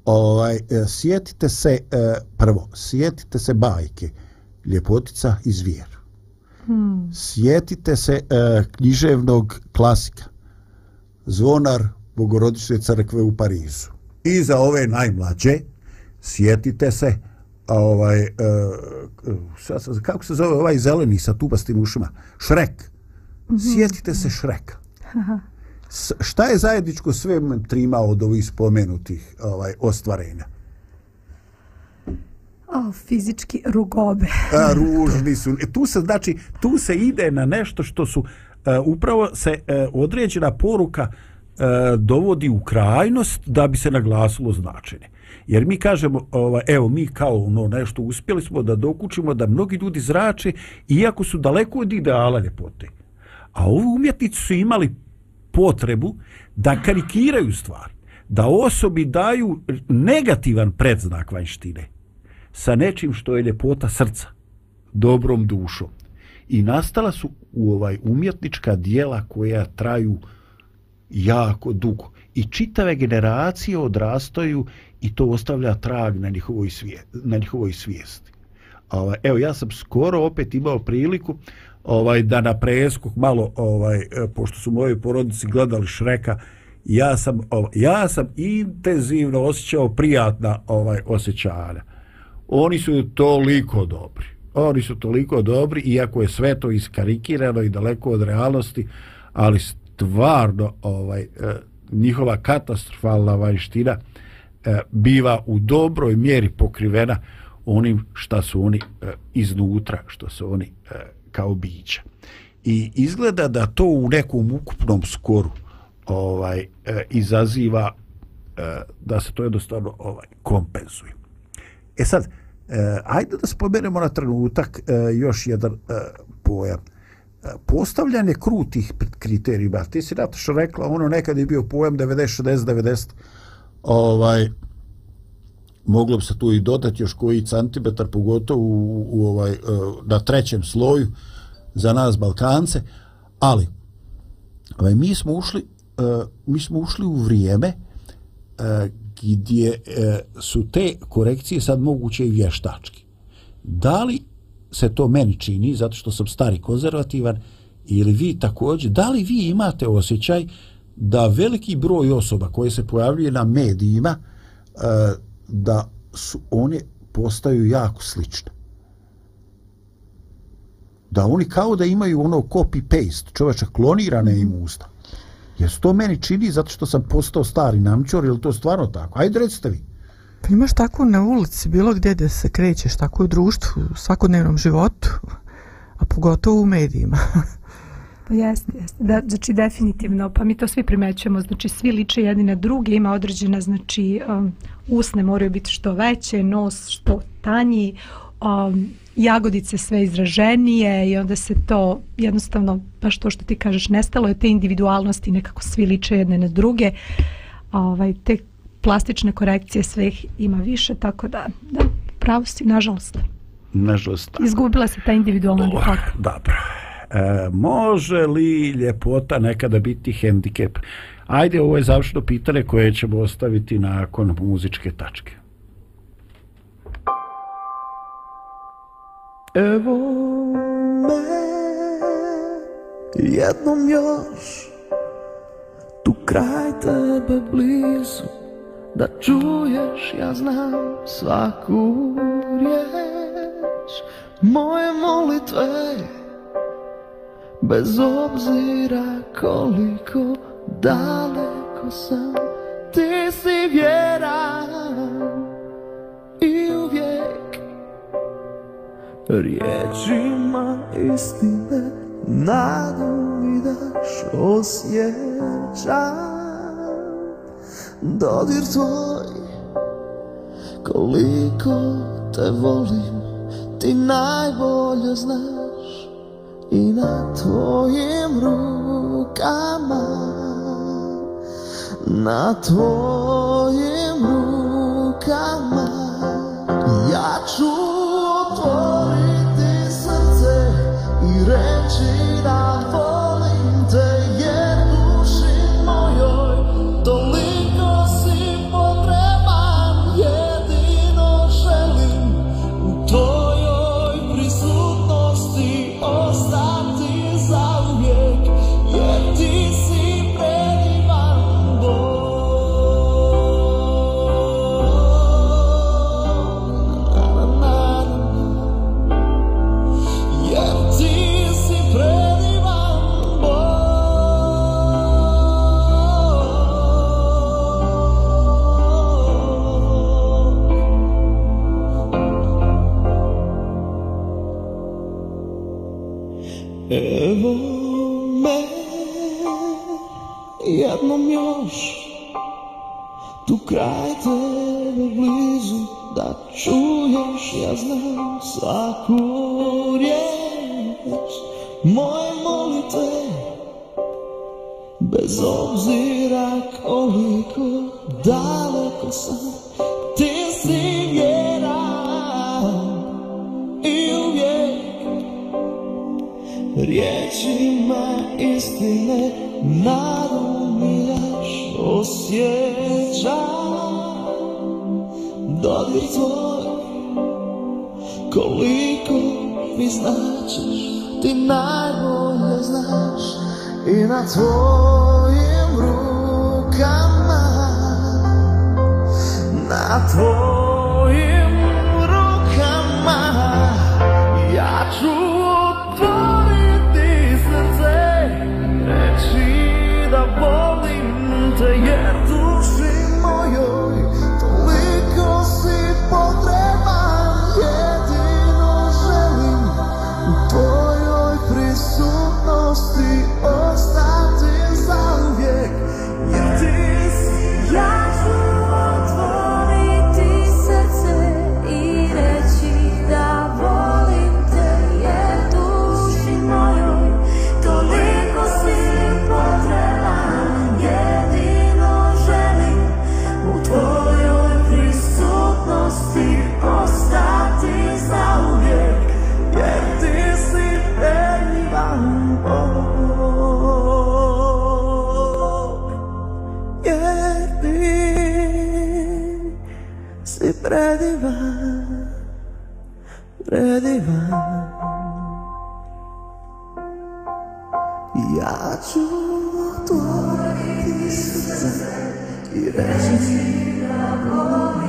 ovaj, e, sjetite se e, prvo, sjetite se bajke Ljepotica i zvijer. Hmm. Sjetite se e, književnog klasika Zvonar Bogorodične crkve u Parizu. I za ove najmlađe sjetite se ovaj, uh, kako se zove ovaj zeleni sa tubastim ušima? Šrek. Mhm. Sjetite se Šreka. šta je zajedničko sve trima od ovih spomenutih ovaj, ostvarenja? O, fizički rugobe. A, ružni su. E, tu se, znači, tu se ide na nešto što su, uh, upravo se uh, određena poruka uh, E, dovodi u krajnost da bi se naglasilo značenje. Jer mi kažemo, ovaj, evo, mi kao ono nešto uspjeli smo da dokučimo da mnogi ljudi zrače, iako su daleko od ideala ljepote. A ovi umjetnici su imali potrebu da karikiraju stvar, da osobi daju negativan predznak vanjštine sa nečim što je ljepota srca, dobrom dušom. I nastala su u ovaj umjetnička dijela koja traju jako dugo. I čitave generacije odrastaju i to ostavlja trag na njihovoj, svije, na njihovoj svijesti. Ovaj, evo, ja sam skoro opet imao priliku ovaj da na preskok malo ovaj e, pošto su moji porodici gledali Šreka ja sam ovaj, ja sam intenzivno osjećao prijatna ovaj osjećanja oni su toliko dobri oni su toliko dobri iako je sve to iskarikirano i daleko od realnosti ali stvarno ovaj e, njihova katastrofalna vanština e, biva u dobroj mjeri pokrivena onim šta su oni e, iznutra što su oni kao bića. I izgleda da to u nekom ukupnom skoru ovaj izaziva da se to jednostavno ovaj kompenzuje. E sad, ajde da spomenemo na trenutak još jedan pojam. Postavljanje krutih kriterijima. Ti si Nataša rekla, ono nekad je bio pojam 90, 60, 90, ovaj, moglo bi se tu i dodati još koji centimetar pogotovo u, u ovaj e, na trećem sloju za nas Balkance ali ovaj mi smo ušli uh, mi smo ušli u vrijeme uh, gdje uh, su te korekcije sad moguće i vještački da li se to meni čini zato što sam stari konzervativan ili vi također da li vi imate osjećaj da veliki broj osoba koje se pojavljuje na medijima e, da su one postaju jako slične. Da oni kao da imaju ono copy-paste, čovječa klonirane im usta. Jer to meni čini zato što sam postao stari namčor, ili to stvarno tako? Ajde recite vi. Pa imaš tako na ulici, bilo gdje da se krećeš, tako u društvu, u svakodnevnom životu, a pogotovo u medijima. Pa jeste, jeste. Da, znači, definitivno, pa mi to svi primećujemo, znači, svi liče jedni na druge, ima određena, znači, um, usne moraju biti što veće, nos što tanji, um, jagodice sve izraženije i onda se to jednostavno, baš to što ti kažeš, nestalo je te individualnosti, nekako svi liče jedne na druge. Ovaj, te plastične korekcije sve ih ima više, tako da, da, pravo si, nažalost. Nažalost. tako. Izgubila se ta individualna Oh, ljepota. Dobro. E, može li ljepota nekada biti hendikep? Ajde, ovo je završno pitanje koje ćemo ostaviti nakon muzičke tačke. Evo me jednom još Tu kraj tebe blizu Da čuješ, ja znam svaku riječ. Moje molitve Bez obzira koliko daleko sam Ti si vjeran I uvijek Riječima istine nadu mi daš osjećam Dodir tvoj? Koliko te volim Ti najbolje znaš i na tvojim rukama. Na tvojim rukama. Ja čujem kraj tebe blizu da čuješ ja znam svaku riječ. Moje molitve bez obzira koliko daleko sam Ti si vjeran i uvijek Riječima istine Nadam osjećam Dodir tvoj koliko mi značiš Ti najbolje znaš i na tvojim rukama Na tvojim ja ću otvoriti srce i reći da volim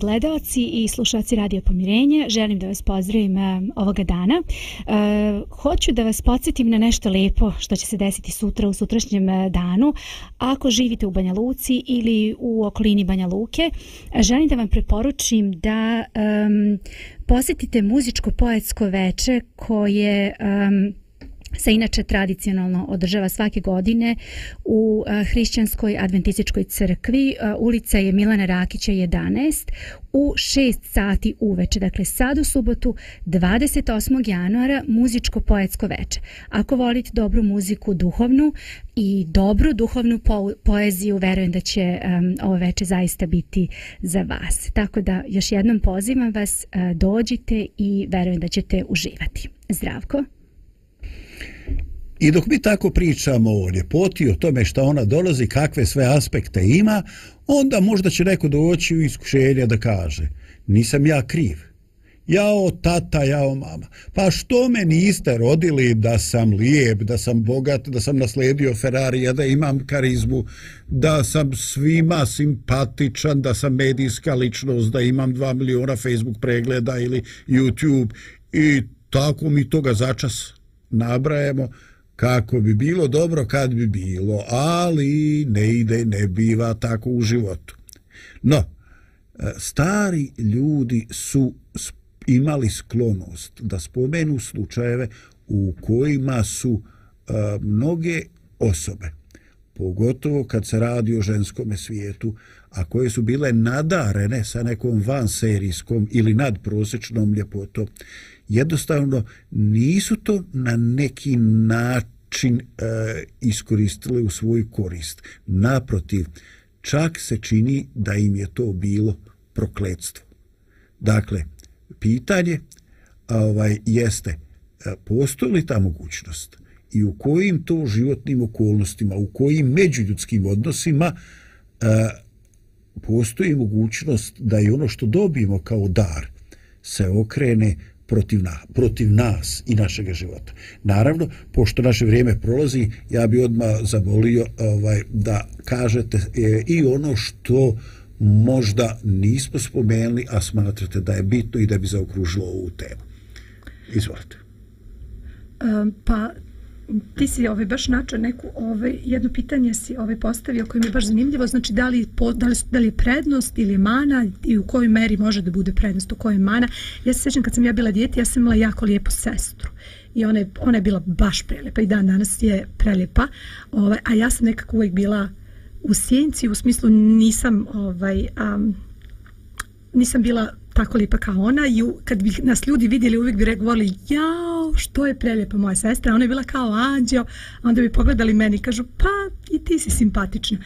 gledalci gledaoci i slušalci Radio Pomirenje. želim da vas pozdravim e, ovoga dana. E, hoću da vas podsjetim na nešto lepo što će se desiti sutra u sutrašnjem e, danu. Ako živite u Banja Luci ili u okolini Banja Luke, želim da vam preporučim da um, posjetite muzičko-poetsko veče koje... Um, se inače tradicionalno održava svake godine u e, Hrišćanskoj adventističkoj crkvi. E, ulica je Milana Rakića 11 u 6 sati uveče. Dakle, sad u subotu 28. januara muzičko-poetsko veče. Ako volite dobru muziku duhovnu i dobru duhovnu po poeziju, verujem da će um, ovo veče zaista biti za vas. Tako da još jednom pozivam vas, uh, dođite i verujem da ćete uživati. Zdravko! I dok mi tako pričamo o ljepoti, o tome šta ona dolazi, kakve sve aspekte ima, onda možda će neko doći u iskušenje da kaže nisam ja kriv. Jao tata, jao mama. Pa što me niste rodili da sam lijep, da sam bogat, da sam nasledio Ferrarija, da imam karizmu, da sam svima simpatičan, da sam medijska ličnost, da imam 2 miliona Facebook pregleda ili YouTube i tako mi toga začas nabrajemo kako bi bilo dobro kad bi bilo, ali ne ide, ne biva tako u životu. No, e, stari ljudi su imali sklonost da spomenu slučajeve u kojima su a, mnoge osobe, pogotovo kad se radi o ženskome svijetu, a koje su bile nadarene sa nekom vanserijskom ili nadprosečnom ljepotom, jednostavno nisu to na neki način e, iskoristili u svoju korist. Naprotiv, čak se čini da im je to bilo prokledstvo. Dakle, pitanje ovaj jeste, e, postoji li ta mogućnost i u kojim to životnim okolnostima, u kojim međuljudskim odnosima e, postoji mogućnost da i ono što dobijemo kao dar se okrene protiv, na, protiv nas i našeg života. Naravno, pošto naše vrijeme prolazi, ja bi odmah zavolio ovaj, da kažete e, i ono što možda nismo spomenuli, a smatrate da je bitno i da bi zaokružilo ovu temu. Izvolite. Pa ti si ovaj baš načeo neku ovaj jedno pitanje si ovaj postavio koje mi je baš zanimljivo. Znači da li po, da li da li je prednost ili je mana i u kojoj meri može da bude prednost u kojoj mana. Ja se sećam kad sam ja bila dijete ja sam imala jako lijepu sestru i ona je, ona je bila baš prelijepa i dan danas je prelijepa ovaj a ja sam nekako uvijek bila u sjenci u smislu nisam ovaj um, nisam bila tako lijepa kao ona. I kad bi nas ljudi vidjeli uvijek bi govorili jao što je preljepa moja sestra. Ona je bila kao anđeo. Onda bi pogledali meni i kažu pa i ti si simpatična.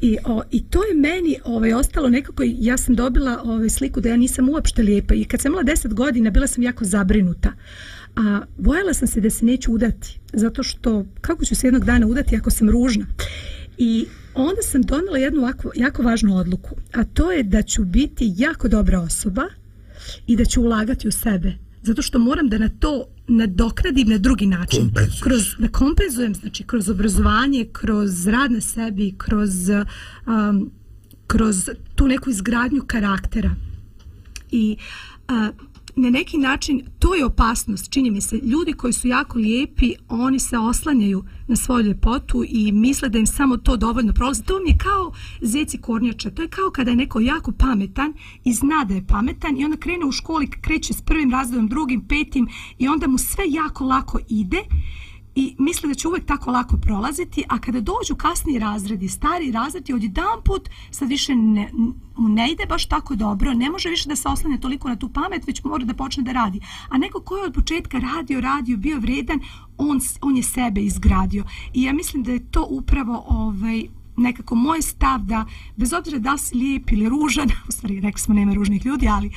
I, o, i to je meni ovaj, ostalo nekako ja sam dobila ovaj, sliku da ja nisam uopšte lijepa. I kad sam imala deset godina bila sam jako zabrinuta. A bojala sam se da se neću udati zato što kako ću se jednog dana udati ako sam ružna? I onda sam donela jednu jako, jako važnu odluku, a to je da ću biti jako dobra osoba i da ću ulagati u sebe. Zato što moram da na to nadokradim na drugi način. Kroz, da kompenzujem, znači kroz obrazovanje, kroz rad na sebi, kroz, um, kroz tu neku izgradnju karaktera. I uh, na neki način to je opasnost, čini mi se, ljudi koji su jako lijepi, oni se oslanjaju na svoju ljepotu i misle da im samo to dovoljno prolazi. To mi je kao zeci kornjače, to je kao kada je neko jako pametan i zna da je pametan i onda krene u školi, kreće s prvim razredom, drugim, petim i onda mu sve jako lako ide i misle da će uvek tako lako prolaziti, a kada dođu kasni razredi, stari razredi, od jedan put sad više ne, ne ide baš tako dobro, ne može više da se oslane toliko na tu pamet, već mora da počne da radi. A neko ko je od početka radio, radio, bio vredan, on, on je sebe izgradio. I ja mislim da je to upravo ovaj, nekako moj stav da, bez obzira da si lijep ili ružan, u stvari rekli smo nema ružnih ljudi, ali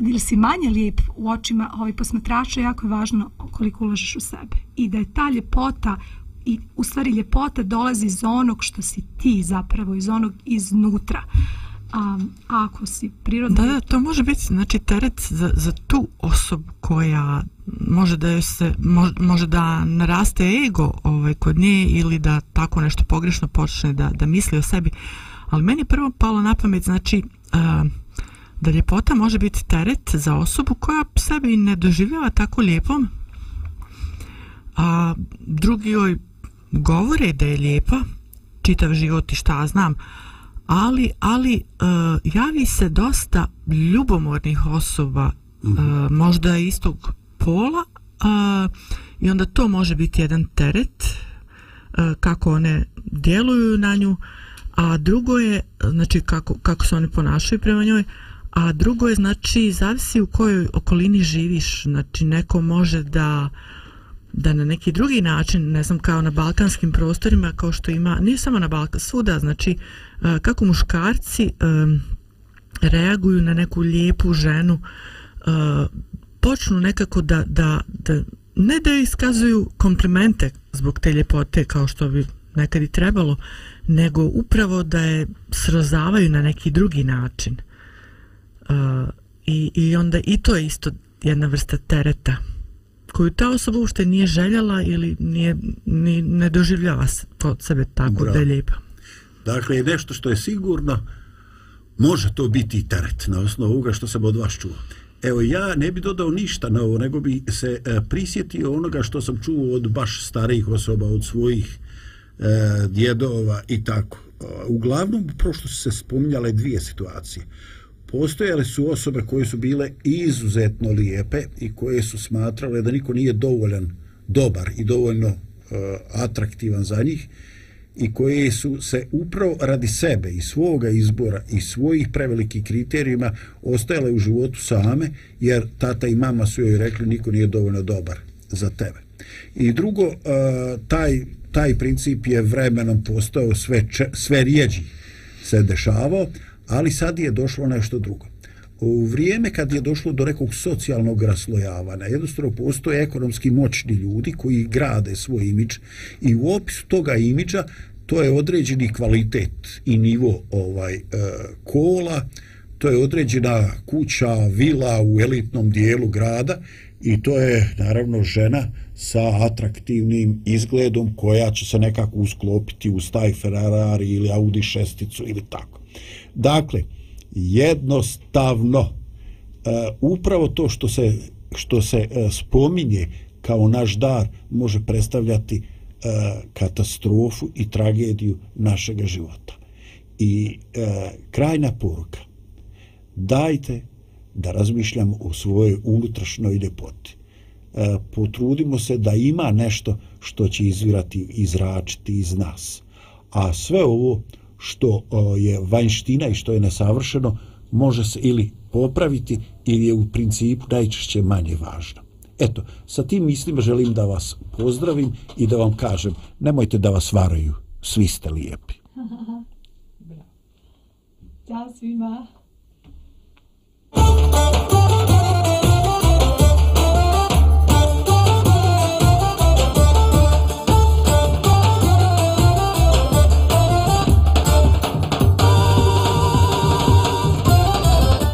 ili si manje lijep u očima ovih posmatrača, jako je važno koliko ulažeš u sebe. I da je ta ljepota, i u stvari ljepota dolazi iz onog što si ti zapravo, iz onog iznutra. A, a ako si prirodno... Da, da, to može biti znači, teret za, za tu osobu koja može da se može, može da naraste ego ovaj kod nje ili da tako nešto pogrešno počne da da misli o sebi ali meni prvo palo na pamet znači uh, da ljepota može biti teret za osobu koja sebe i ne doživljava tako lijepom, a drugi joj govore da je lijepa, čitav život i šta znam, ali, ali uh, javi se dosta ljubomornih osoba, uh, možda istog pola, uh, i onda to može biti jedan teret, uh, kako one djeluju na nju, a drugo je, znači kako, kako se oni ponašaju prema njoj, a drugo je, znači, zavisi u kojoj okolini živiš, znači neko može da da na neki drugi način, ne znam, kao na balkanskim prostorima, kao što ima, nije samo na Balkan, svuda, znači, e, kako muškarci um, reaguju na neku lijepu ženu, uh, počnu nekako da, da, da, ne da iskazuju komplimente zbog te ljepote, kao što bi nekad i trebalo, nego upravo da je srozavaju na neki drugi način. Uh, i, I onda i to je isto jedna vrsta tereta koju ta osoba ušte nije željela ili nije, ni, ne doživljava pod sebe tako Bravo. da je lijepa. Dakle, nešto što je sigurno, može to biti i teret na osnovu ovoga što sam od vas čuo. Evo, ja ne bi dodao ništa na ovo, nego bi se e, prisjetio onoga što sam čuo od baš starijih osoba, od svojih e, djedova i tako. E, uglavnom, prošlo su se spominjale dvije situacije. Postojale su osobe koje su bile izuzetno lijepe i koje su smatrale da niko nije dovoljan dobar i dovoljno e, atraktivan za njih i koje su se upravo radi sebe i svoga izbora i svojih prevelikih kriterijima ostajale u životu same jer tata i mama su joj rekli niko nije dovoljno dobar za tebe. I drugo, e, taj, taj princip je vremenom postao sve, če, sve rijeđi se dešavao, ali sad je došlo nešto drugo. U vrijeme kad je došlo do nekog socijalnog raslojavanja, jednostavno postoje ekonomski moćni ljudi koji grade svoj imidž i u opisu toga imidža to je određeni kvalitet i nivo ovaj e, kola, to je određena kuća, vila u elitnom dijelu grada i to je naravno žena sa atraktivnim izgledom koja će se nekako usklopiti u taj Ferrari ili Audi šesticu ili tako. Dakle, jednostavno e, upravo to što se što se e, spominje kao naš dar može predstavljati e, katastrofu i tragediju našeg života. I krajna poruka dajte da razmišljamo o svojoj unutrašnjoj ljepoti. E, potrudimo se da ima nešto što će izvirati, izračiti iz nas. A sve ovo što je vanština i što je nesavršeno može se ili popraviti ili je u principu najčešće manje važno. Eto, sa tim mislima želim da vas pozdravim i da vam kažem, nemojte da vas varaju, svi ste lijepi. Ćao svima.